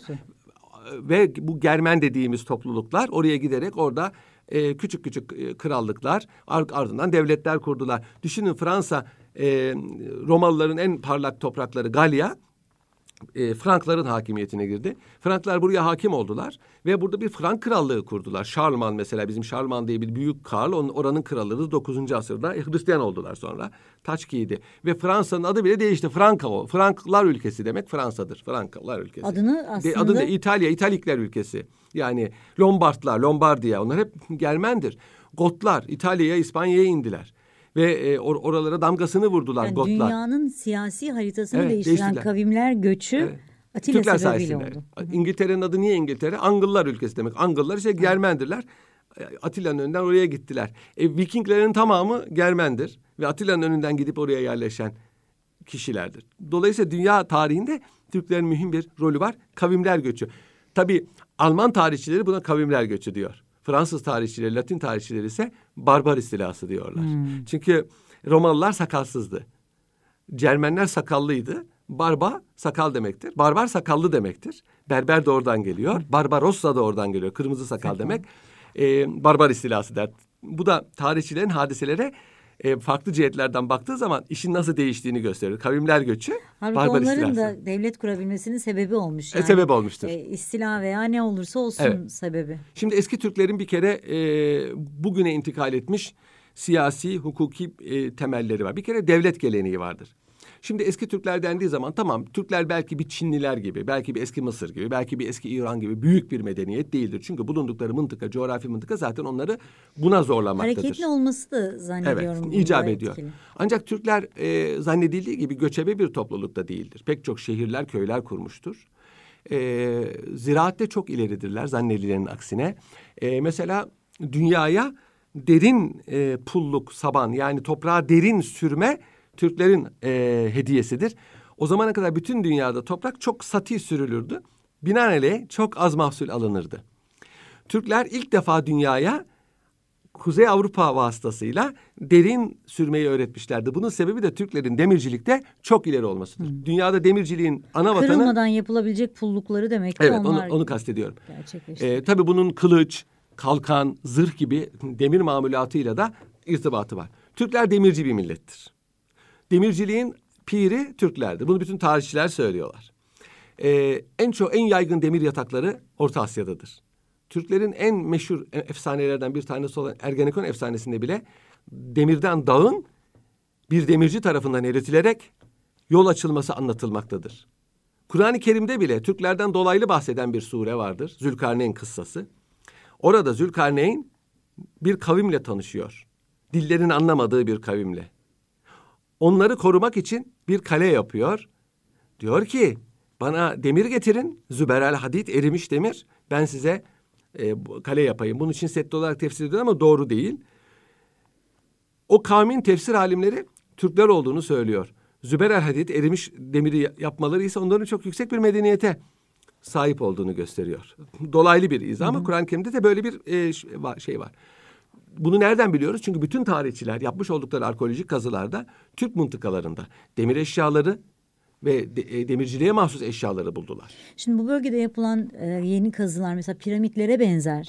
Ve bu Germen dediğimiz topluluklar oraya giderek orada e, küçük küçük e, krallıklar ar- ardından devletler kurdular. Düşünün Fransa e, Romalıların en parlak toprakları Galya e, Frankların hakimiyetine girdi. Franklar buraya hakim oldular ve burada bir Frank krallığı kurdular. Şarlman mesela bizim Şarlman diye bir büyük kral onun oranın kralı 9. asırda e, Hristiyan oldular sonra. Taç giydi ve Fransa'nın adı bile değişti. Franka o. Franklar ülkesi demek Fransa'dır. Franklar ülkesi. Adını aslında... De, adı da İtalya, İtalikler ülkesi. Yani Lombardlar, Lombardiya onlar hep Germendir. Gotlar İtalya'ya, İspanya'ya indiler. Ve e, or, oralara damgasını vurdular yani Gotlar. Dünyanın siyasi haritasını Evet, değiştiren değiştiler. kavimler göçü Evet. Atilla Türkler sayesinde. oldu. İngiltere'nin adı niye İngiltere? Angıllar ülkesi demek. Angıllar işte Germendirler. E, Atilla'nın önünden oraya gittiler. E, Vikinglerin tamamı Germendir. Ve Atilla'nın önünden gidip oraya yerleşen kişilerdir. Dolayısıyla dünya tarihinde Türklerin mühim bir rolü var. Kavimler göçü. Tabii Alman tarihçileri buna kavimler göçü diyor. Fransız tarihçileri, Latin tarihçileri ise barbar istilası diyorlar. Çünkü Romalılar sakalsızdı. Cermenler sakallıydı. Barba sakal demektir. Barbar sakallı demektir. Berber de oradan geliyor. Barbarossa da oradan geliyor. Kırmızı sakal demek. Ee, barbar istilası der. Bu da tarihçilerin hadiselere e, farklı cihetlerden baktığı zaman işin nasıl değiştiğini gösterir. Kavimler göçü, Halbuki barbar onların istilası. da devlet kurabilmesinin sebebi olmuş. E, sebep olmuştur. E, istila veya ne olursa olsun Evet. sebebi. Şimdi eski Türklerin bir kere e, bugüne intikal etmiş siyasi, hukuki e, temelleri var. Bir kere devlet geleneği vardır. Şimdi eski Türkler dendiği zaman tamam Türkler belki bir Çinliler gibi, belki bir eski Mısır gibi, belki bir eski İran gibi büyük bir medeniyet değildir. Çünkü bulundukları mıntıka, coğrafi mıntıka zaten onları buna zorlamaktadır. Hareketli olması da zannediyorum. Evet, icap ediyor. etkili. Ancak Türkler e, zannedildiği gibi göçebe bir toplulukta değildir. Pek çok şehirler, köyler kurmuştur. E, ziraatte çok ileridirler zannedilenin aksine. E, mesela dünyaya derin e, pulluk, saban yani toprağa derin sürme Türklerin e, hediyesidir. O zamana kadar bütün dünyada toprak çok sati sürülürdü. Binaenaleyh çok az mahsul alınırdı. Türkler ilk defa dünyaya Kuzey Avrupa vasıtasıyla derin sürmeyi öğretmişlerdi. Bunun sebebi de Türklerin demircilikte çok ileri olmasıdır. Dünyada demirciliğin ana vatanı... Kırılmadan yapılabilecek pullukları demek ki Evet onu, onlar onu kastediyorum. gerçekleşti. Ee, tabii bunun kılıç, kalkan, zırh gibi demir mamulatıyla da irtibatı var. Türkler demirci bir millettir. Demirciliğin piri Türklerdir. Bunu bütün tarihçiler söylüyorlar. Ee, en çok en yaygın demir yatakları Orta Asya'dadır. Türklerin en meşhur e- efsanelerden bir tanesi olan Ergenekon efsanesinde bile demirden dağın bir demirci tarafından eritilerek yol açılması anlatılmaktadır. Kur'an-ı Kerim'de bile Türklerden dolaylı bahseden bir sure vardır. Zülkarneyn kıssası. Orada Zülkarneyn bir kavimle tanışıyor. Dillerin anlamadığı bir kavimle. Onları korumak için bir kale yapıyor. Diyor ki bana demir getirin. Züberel hadid erimiş demir. Ben size e, kale yapayım. Bunun için setli olarak tefsir ediyor ama doğru değil. O kavmin tefsir alimleri Türkler olduğunu söylüyor. Züberel hadid erimiş demiri ya- yapmaları ise onların çok yüksek bir medeniyete sahip olduğunu gösteriyor. Dolaylı bir izah ama Kur'an-ı Kerim'de de böyle bir e, şey var. Bunu nereden biliyoruz? Çünkü bütün tarihçiler yapmış oldukları arkeolojik kazılarda Türk mıntıkalarında demir eşyaları ve de- e, demirciliğe mahsus eşyaları buldular. Şimdi bu bölgede yapılan e, yeni kazılar mesela piramitlere benzer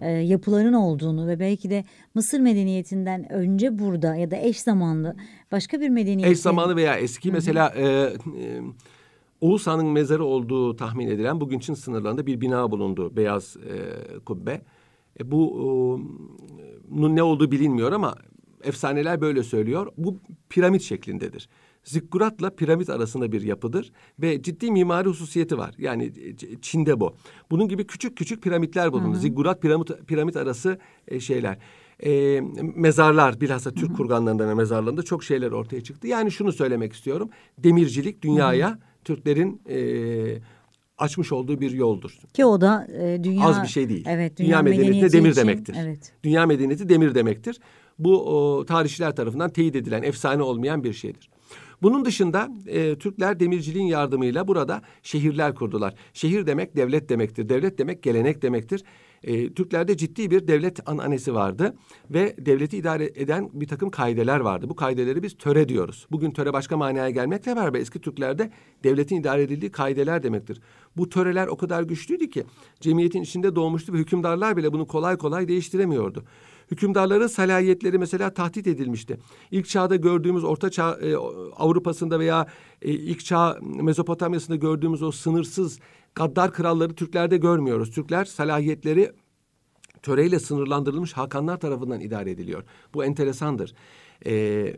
e, yapıların olduğunu ve belki de Mısır medeniyetinden önce burada ya da eş zamanlı başka bir medeniyetin Eş zamanlı veya eski mesela e, e, Oğuz Han'ın mezarı olduğu tahmin edilen bugün Çin sınırlarında bir bina bulundu. Beyaz e, kubbe. E, bu e, ne olduğu bilinmiyor ama efsaneler böyle söylüyor. Bu piramit şeklindedir. Zikkuratla piramit arasında bir yapıdır ve ciddi mimari hususiyeti var. Yani e, Çin'de bu. Bunun gibi küçük küçük piramitler bulundu. Zikkurat piramit piramit arası e, şeyler. E, mezarlar bilhassa Türk kurganlarında ve mezarlarında çok şeyler ortaya çıktı. Yani şunu söylemek istiyorum. Demircilik dünyaya Türklerin e, açmış olduğu bir yoldur. ki o da e, dünya Az bir şey değil. Evet, dünya, medeniyeti de demir için- demektir. Evet. Dünya medeniyeti demir demektir. Bu o, tarihçiler tarafından teyit edilen, efsane olmayan bir şeydir. Bunun dışında e, Türkler demirciliğin yardımıyla burada şehirler kurdular. Şehir demek devlet demektir. Devlet demek gelenek demektir. E, Türklerde ciddi bir devlet ananesi vardı ve devleti idare eden bir takım kaideler vardı. Bu kaideleri biz töre diyoruz. Bugün töre başka manaya gelmekle beraber eski Türklerde devletin idare edildiği kaideler demektir. Bu töreler o kadar güçlüydü ki cemiyetin içinde doğmuştu ve hükümdarlar bile bunu kolay kolay değiştiremiyordu. Hükümdarların salahiyetleri mesela tahdit edilmişti. İlk çağda gördüğümüz Orta Çağ e, Avrupa'sında veya e, ilk çağ Mezopotamya'sında gördüğümüz o sınırsız gaddar kralları Türklerde görmüyoruz. Türkler salahiyetleri töreyle sınırlandırılmış hakanlar tarafından idare ediliyor. Bu enteresandır. Ee,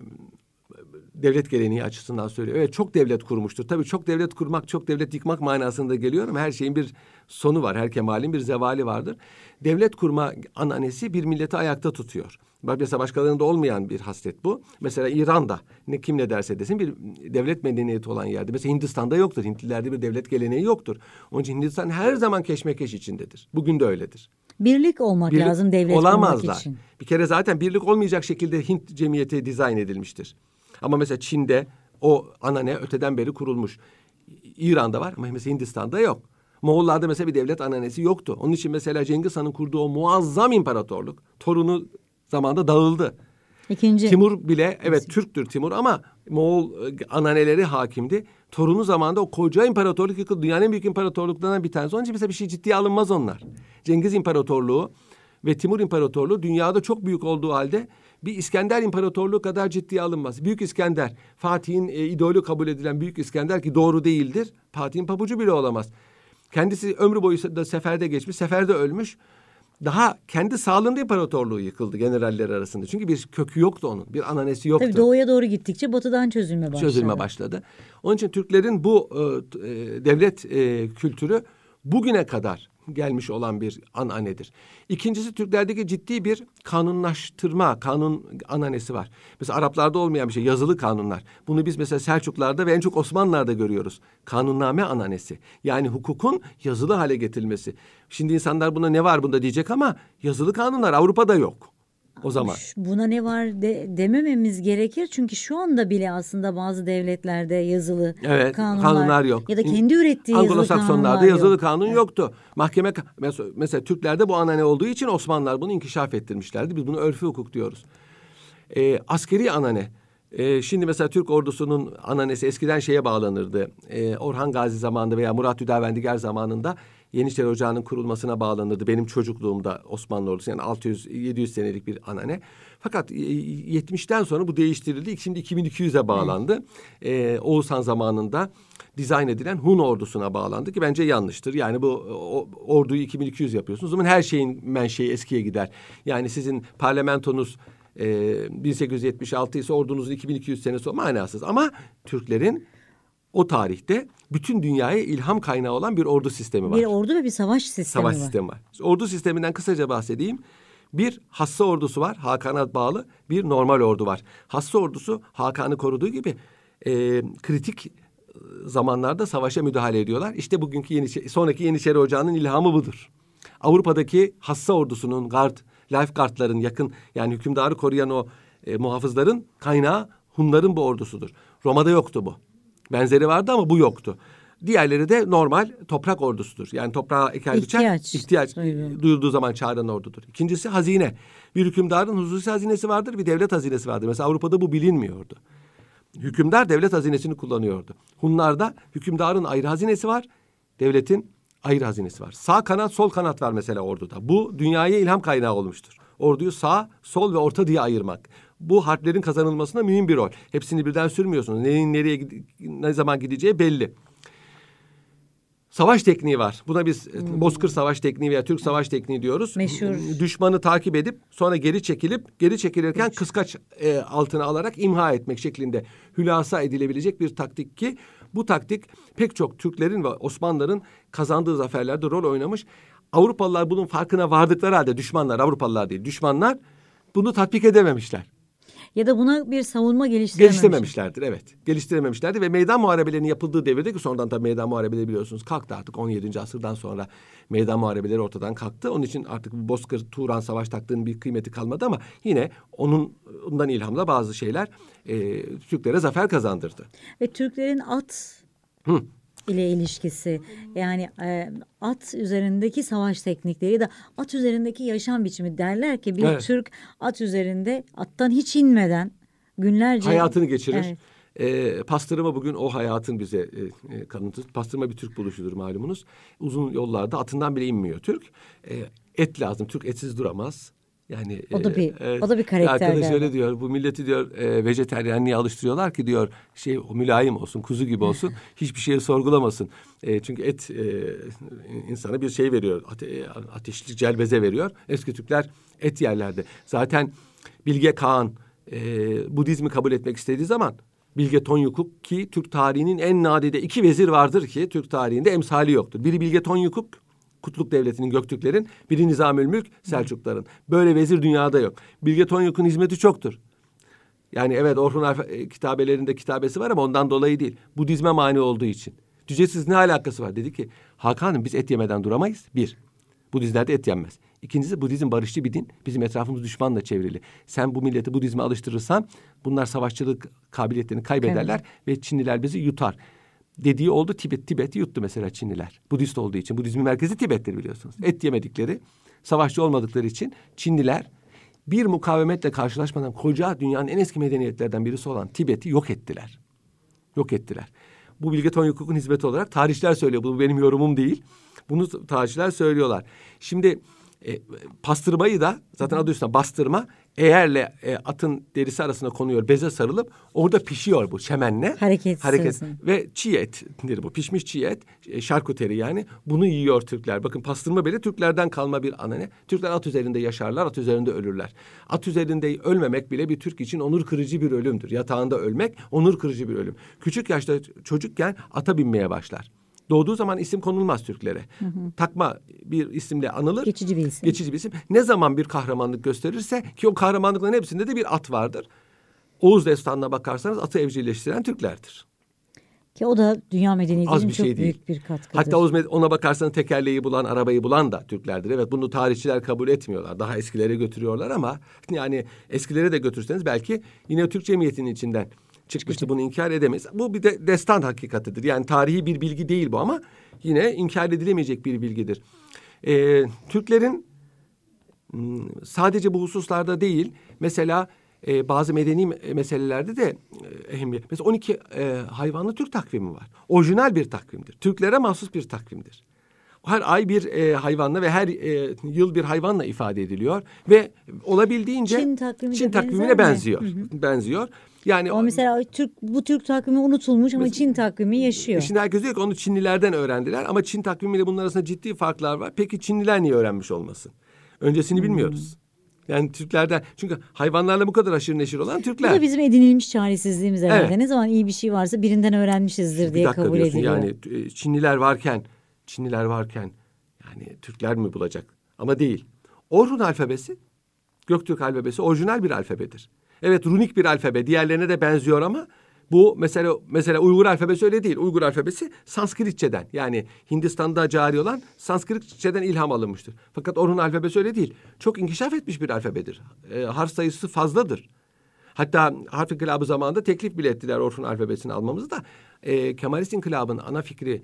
devlet geleneği açısından söylüyor. Evet çok devlet kurmuştur. Tabii çok devlet kurmak, çok devlet yıkmak manasında geliyor ama her şeyin bir sonu var. Her kemalin bir zevali vardır. Devlet kurma ananesi bir milleti ayakta tutuyor. Bak mesela başkalarında olmayan bir haslet bu. Mesela İran'da ne kim ne derse desin bir devlet medeniyeti olan yerde. Mesela Hindistan'da yoktur. Hintlilerde bir devlet geleneği yoktur. Onun için Hindistan her zaman keşmekeş içindedir. Bugün de öyledir. Birlik olmak Birlik lazım devlet olamazlar. için. Bir kere zaten birlik olmayacak şekilde Hint cemiyeti dizayn edilmiştir. Ama mesela Çin'de o anane öteden beri kurulmuş. İran'da var ama mesela Hindistan'da yok. Moğollarda mesela bir devlet ananesi yoktu. Onun için mesela Cengiz Han'ın kurduğu o muazzam imparatorluk torunu zamanında dağıldı. İkinci. Timur bile evet Türktür Timur ama Moğol e, ananeleri hakimdi. Torunu zamanında o koca imparatorluk yıkıldı. Dünyanın en büyük imparatorluklarından bir tanesi. Onun için mesela bir şey ciddiye alınmaz onlar. Cengiz İmparatorluğu ve Timur İmparatorluğu dünyada çok büyük olduğu halde bir İskender İmparatorluğu kadar ciddiye alınmaz. Büyük İskender, Fatih'in e, idolü kabul edilen Büyük İskender ki doğru değildir. Fatih'in pabucu bile olamaz. Kendisi ömrü boyu da seferde geçmiş, seferde ölmüş. Daha kendi sağlığında imparatorluğu yıkıldı generaller arasında. Çünkü bir kökü yoktu onun. Bir ananesi yoktu Tabii doğuya doğru gittikçe batıdan çözülme başladı. çözülme başladı. Onun için Türklerin bu e, e, devlet e, kültürü bugüne kadar gelmiş olan bir ananedir. İkincisi Türklerdeki ciddi bir kanunlaştırma, kanun ananesi var. Mesela Araplarda olmayan bir şey, yazılı kanunlar. Bunu biz mesela Selçuklarda ve en çok Osmanlılar'da görüyoruz. Kanunname ananesi. Yani hukukun yazılı hale getirilmesi. Şimdi insanlar buna ne var bunda diyecek ama yazılı kanunlar Avrupa'da yok o zaman. Buna ne var de, demememiz gerekir çünkü şu anda bile aslında bazı devletlerde yazılı Evet, kanunlar, kanunlar yok. ya da kendi ürettiği yazılı Anglo-Saksonlarda kanunlar yazılı yok. kanun yoktu. Mahkeme mesela, mesela Türklerde bu anane olduğu için Osmanlılar bunu inkişaf ettirmişlerdi. Biz bunu örfü hukuk diyoruz. Ee, askeri anane. Ee, şimdi mesela Türk ordusunun ananesi eskiden şeye bağlanırdı. Ee, Orhan Gazi zamanında veya Murat Hüdavendigar zamanında Yeniçeri Ocağı'nın kurulmasına bağlanırdı. Benim çocukluğumda Osmanlı ordusu yani 600-700 senelik bir anane. Fakat e, 70'ten sonra bu değiştirildi. Şimdi 2200'e bağlandı. Ee, Oğuzhan zamanında dizayn edilen Hun ordusuna bağlandı ki bence yanlıştır. Yani bu o, orduyu 2200 yapıyorsunuz. O zaman her şeyin menşei eskiye gider. Yani sizin parlamentonuz e, 1876 ise ordunuzun 2200 senesi o manasız. Ama Türklerin o tarihte bütün dünyaya ilham kaynağı olan bir ordu sistemi var. Bir ordu ve bir savaş sistemi Savaş var. sistemi var. Ordu sisteminden kısaca bahsedeyim. Bir hassa ordusu var, Hakan'a bağlı. Bir normal ordu var. Hassa ordusu Hakan'ı koruduğu gibi e, kritik zamanlarda savaşa müdahale ediyorlar. İşte bugünkü Yeniçeri, sonraki Yeniçeri Ocağı'nın ilhamı budur. Avrupa'daki hassa ordusunun guard, lifeguardların yakın yani hükümdarı koruyan o e, muhafızların kaynağı Hunların bu ordusudur. Roma'da yoktu bu. Benzeri vardı ama bu yoktu. Diğerleri de normal toprak ordusudur. Yani toprağa eker biçer, İhtiyaç ihtiyaç duyulduğu zaman çağıran ordudur. İkincisi hazine. Bir hükümdarın hususi hazinesi vardır, bir devlet hazinesi vardır. Mesela Avrupa'da bu bilinmiyordu. Hükümdar devlet hazinesini kullanıyordu. Hunlarda hükümdarın ayrı hazinesi var, devletin ayrı hazinesi var. Sağ kanat, sol kanat var mesela orduda. Bu dünyaya ilham kaynağı olmuştur. Orduyu sağ, sol ve orta diye ayırmak. Bu harplerin kazanılmasında mühim bir rol. Hepsini birden sürmüyorsunuz. Neyin nereye ne zaman gideceği belli. Savaş tekniği var. Buna biz e, Bozkır Savaş Tekniği veya Türk Savaş Tekniği diyoruz. Meşhur. Düşmanı takip edip sonra geri çekilip geri çekilirken kıskaç e, altına alarak imha etmek şeklinde hülasa edilebilecek bir taktik ki bu taktik pek çok Türklerin ve Osmanlıların kazandığı zaferlerde rol oynamış. Avrupalılar bunun farkına vardıkları halde düşmanlar Avrupalılar değil düşmanlar bunu tatbik edememişler. Ya da buna bir savunma geliştirememiş. Geliştirememişlerdir evet. Geliştirememişlerdi ve meydan muharebelerinin yapıldığı devirde ki sonradan tabii meydan muharebeleri biliyorsunuz kalktı artık 17. asırdan sonra meydan muharebeleri ortadan kalktı. Onun için artık bu Bozkır Turan savaş taktığının bir kıymeti kalmadı ama yine onun ondan ilhamla bazı şeyler e, Türklere zafer kazandırdı. Ve Türklerin at ile ilişkisi yani e, at üzerindeki savaş teknikleri ya da at üzerindeki yaşam biçimi derler ki bir Evet. Türk at üzerinde attan hiç inmeden günlerce Hayatını geçirir. Evet. E, pastırma bugün o hayatın bize e, e, kanıtı. Pastırma bir Türk buluşudur malumunuz. Uzun yollarda atından bile inmiyor Türk. E, et lazım. Türk etsiz duramaz. Yani O da e, bir- o da bir karakter Arkadaş öyle diyor. Bu milleti diyor e, vejeteryenliğe alıştırıyorlar ki diyor şey o mülayim olsun, kuzu gibi olsun. hiçbir şeyi sorgulamasın. E, çünkü et e, insana bir şey veriyor. Ate, ateşli celbeze veriyor. Eski Türkler et yerlerdi. Zaten Bilge Kağan e, Budizmi kabul etmek istediği zaman Bilge Tonyukuk ki Türk tarihinin en nadide iki vezir vardır ki Türk tarihinde emsali yoktur. Biri Bilge Tonyukuk Kutluk Devleti'nin Göktürklerin, biri Nizamülmülk Selçukların. Böyle vezir dünyada yok. Bilge Tonyuk'un hizmeti çoktur. Yani evet Orhun Alfa e, kitabelerinde kitabesi var ama ondan dolayı değil. Budizme mani olduğu için. Cücesiz ne alakası var? Dedi ki Hakan'ım biz et yemeden duramayız. Bir, Budizmlerde et yenmez. İkincisi Budizm barışçı bir din. Bizim etrafımız düşmanla çevrili. Sen bu milleti Budizme alıştırırsan bunlar savaşçılık kabiliyetlerini kaybederler ve Çinliler bizi yutar. Dediği oldu Tibet. Tibet'i yuttu mesela Çinliler. Budist olduğu için. Budizmin merkezi Tibet'tir biliyorsunuz. Et yemedikleri, savaşçı olmadıkları için Çinliler bir mukavemetle karşılaşmadan koca dünyanın en eski medeniyetlerden birisi olan Tibet'i yok ettiler. Yok ettiler. Bu Bilge Tonyukuk'un hizmeti olarak tarihçiler söylüyor. Bu benim yorumum değil. Bunu tarihçiler söylüyorlar. Şimdi e, pastırmayı da zaten adı üstünde bastırma eğerle e, atın derisi arasına konuyor beze sarılıp orada pişiyor bu çemenle. Hareket Hareket. Ve çiğ ettir bu. Pişmiş çiğ et. E, şarküteri yani. Bunu yiyor Türkler. Bakın pastırma bile Türklerden kalma bir anane. Türkler at üzerinde yaşarlar, at üzerinde ölürler. At üzerinde ölmemek bile bir Türk için onur kırıcı bir ölümdür. Yatağında ölmek onur kırıcı bir ölüm. Küçük yaşta çocukken ata binmeye başlar. Doğduğu zaman isim konulmaz Türklere. Takma bir isimle anılır. Geçici bir isim. Geçici bir isim. Ne zaman bir kahramanlık gösterirse ki o kahramanlıkların hepsinde de bir at vardır. Oğuz destanına bakarsanız atı evcilleştiren Türklerdir. Ki o da dünya medeniyeti Az için bir çok şey değil. büyük bir katkıdır. Hatta Oğuz ona bakarsanız tekerleği bulan, arabayı bulan da Türklerdir. Evet bunu tarihçiler kabul etmiyorlar. Daha eskilere götürüyorlar ama yani eskilere de götürseniz belki yine Türk cemiyetinin içinden çıkmıştı. Bunu inkar edemeyiz. Bu bir de destan hakikatidir. Yani tarihi bir bilgi değil bu ama yine inkar edilemeyecek bir bilgidir. Ee, Türklerin Hmm, sadece bu hususlarda değil mesela e, bazı medeni me- meselelerde de e, ehemmiyet. Mesela 12 e, hayvanlı Türk takvimi var. Orijinal bir takvimdir. Türklere mahsus bir takvimdir. Her ay bir e, hayvanla ve her e, yıl bir hayvanla ifade ediliyor ve olabildiğince Çin takvimi Çin takvimine benzer mi? benziyor. Benziyor. Yani Ama mesela Türk bu Türk takvimi unutulmuş ama Çin takvimi yaşıyor. Şimdi herkes diyor ki onu Çinlilerden öğrendiler ama Çin takvimiyle bunun arasında ciddi farklar var. Peki Çinliler niye öğrenmiş olmasın? Öncesini bilmiyoruz. Yani Türklerden çünkü hayvanlarla bu kadar aşırı neşir olan Bu Türkler. da bizim edinilmiş çaresizliğimiz herhalde. Evet. Ne zaman iyi bir şey varsa birinden öğrenmişizdir Bir diye dakika kabul diyorsun ediliyor. yani e, Çinliler varken Çinliler varken yani Türkler mi bulacak? Ama değil. Orhun alfabesi Göktürk alfabesi orijinal bir alfabedir. Evet runik bir alfabe diğerlerine de benziyor ama bu mesela mesela Uygur alfabesi öyle değil. Uygur alfabesi Sanskritçeden yani Hindistan'da cari olan Sanskritçeden ilham alınmıştır. Fakat Orhun alfabesi öyle değil. Çok inkişaf etmiş bir alfabedir. E, harf sayısı fazladır. Hatta harf inkılabı zamanında teklif bile ettiler Orhun alfabesini almamızı da. E, Kemalist inkılabın ana fikri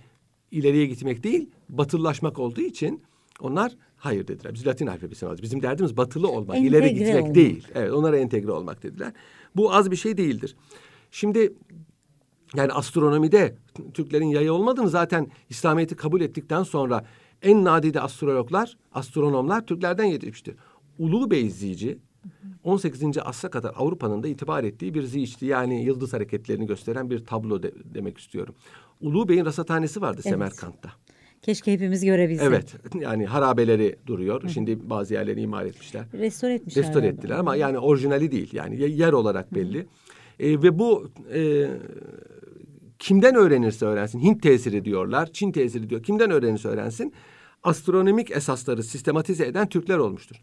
ileriye gitmek değil, batılılaşmak olduğu için onlar hayır dediler. Biz Latin alfabesini alacağız. Bizim derdimiz batılı olmak, ileri Entegre gitmek olmak. değil. Evet, onlara entegre olmak dediler. Bu az bir şey değildir. Şimdi yani astronomide Türklerin yayı olmadığını zaten İslamiyet'i kabul ettikten sonra en nadide astrologlar, astronomlar Türklerden yetişmiştir. Ulu Bey Zici 18. asra kadar Avrupa'nın da itibar ettiği bir ziçti. Yani yıldız hareketlerini gösteren bir tablo de- demek istiyorum. Ulu Bey'in rasathanesi vardı Evet. Semerkant'ta. Keşke hepimiz görebilsek. Evet. Yani harabeleri duruyor. Şimdi bazı yerleri imar etmişler. Restore etmişler. Restore ettiler ama yani orijinali değil. Yani ye- yer olarak belli. E, ve bu e, kimden öğrenirse öğrensin. Hint tesiri diyorlar. Çin tesiri diyor. Kimden öğrenirse öğrensin. Astronomik esasları sistematize eden Türkler olmuştur.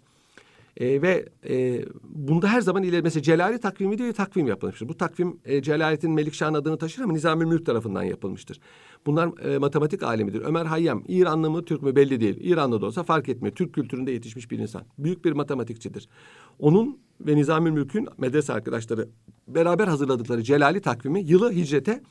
E, ve e, bunda her zaman ileri mesela Celali takvimi diye takvim yapılmıştır. Bu takvim e, Celalettin Melikşah'ın adını taşır ama Nizami Mülk tarafından yapılmıştır. Bunlar e, matematik alemidir. Ömer Hayyam İranlı mı Türk mü belli değil. İranlı da olsa fark etmiyor. Türk kültüründe yetişmiş bir insan. Büyük bir matematikçidir. Onun ve Nizami Mülk'ün medrese arkadaşları beraber hazırladıkları Celali takvimi yılı hicrete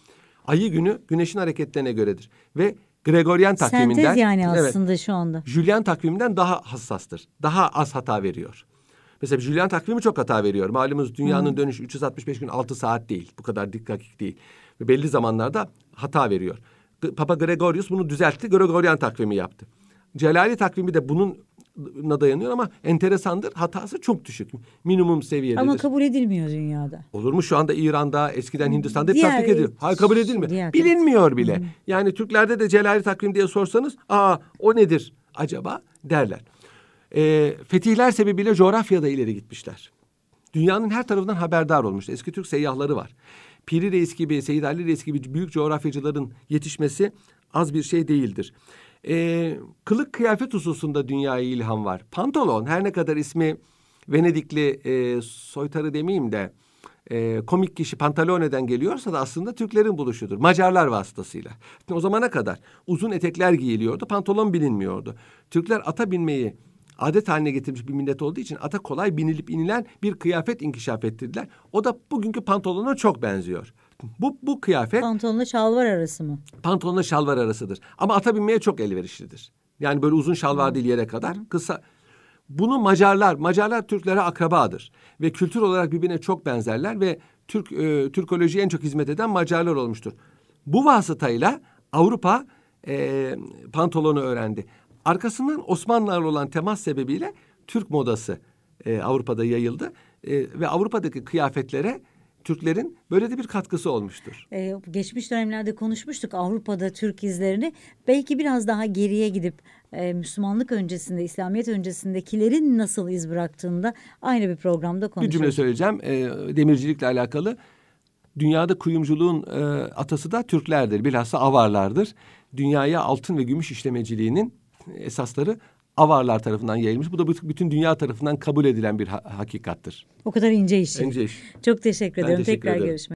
ayı günü güneşin hareketlerine göredir. Ve Gregorian takviminden... Sentez yani Evet. aslında şu anda. Julian takviminden daha hassastır. Daha az hata veriyor. Mesela Julian takvimi çok hata veriyor. Malumunuz dünyanın dönüşü 365 gün 6 saat değil. Bu kadar dakik değil. Ve belli zamanlarda hata veriyor. Papa Gregorius bunu düzeltti. Gregorian takvimi yaptı. Celali takvimi de bununla dayanıyor ama enteresandır. Hatası çok düşük. Minimum seviyededir. Ama kabul edilmiyor dünyada. Olur mu şu anda İran'da, eskiden Hindistan'da hep tatbik ediyor. Hayır kabul edilmiyor. diğer- Bilinmiyor bile. Yani Türklerde de Celali takvim diye sorsanız, aa o nedir acaba derler. Ee, fetihler sebebiyle coğrafyada ileri gitmişler. Dünyanın her tarafından haberdar olmuş. Eski Türk seyyahları var. Piri Reis gibi, Seyyid Ali Reis gibi büyük coğrafyacıların yetişmesi az bir şey değildir. Ee, kılık kıyafet hususunda dünyaya ilham var. Pantolon her ne kadar ismi Venedikli e, soytarı demeyeyim de e, komik kişi Pantalone'den geliyorsa da aslında Türklerin buluşudur. Macarlar vasıtasıyla. O zamana kadar uzun etekler giyiliyordu, pantolon bilinmiyordu. Türkler ata binmeyi adet haline getirmiş bir millet olduğu için ata kolay binilip inilen bir kıyafet inkişaf ettirdiler. O da bugünkü pantolona çok benziyor. Bu, bu kıyafet Pantolonla şalvar arası mı? pantolonla şalvar arasıdır. Ama ata binmeye çok elverişlidir. Yani böyle uzun şalvar değil yere kadar. Kısa. Bunu Macarlar, Macarlar Türklere akrabadır. Ve kültür olarak birbirine çok benzerler ve Türk e, Türkolojiye en çok hizmet eden Macarlar olmuştur. Bu vasıtayla Avrupa e, pantolonu öğrendi. Arkasından Osmanlılarla olan temas sebebiyle Türk modası e, Avrupa'da yayıldı. E, ve Avrupa'daki kıyafetlere Türklerin böyle de bir katkısı olmuştur. Ee, geçmiş dönemlerde konuşmuştuk Avrupa'da Türk izlerini. Belki biraz daha geriye gidip e, Müslümanlık öncesinde, İslamiyet öncesindekilerin nasıl iz bıraktığında aynı bir programda Bir konuşuruz. cümle söyleyeceğim e, demircilikle alakalı. Dünyada kuyumculuğun e, atası da Türklerdir. Bilhassa Avarlardır. Dünyaya altın ve gümüş işlemeciliğinin esasları Avarlar tarafından yayılmış. Bu da bütün- dünya tarafından kabul edilen bir ha- hakikattır. O kadar ince işi. İnce iş. Çok teşekkür Ben ederim. teşekkür Tekrar ederim. görüşmek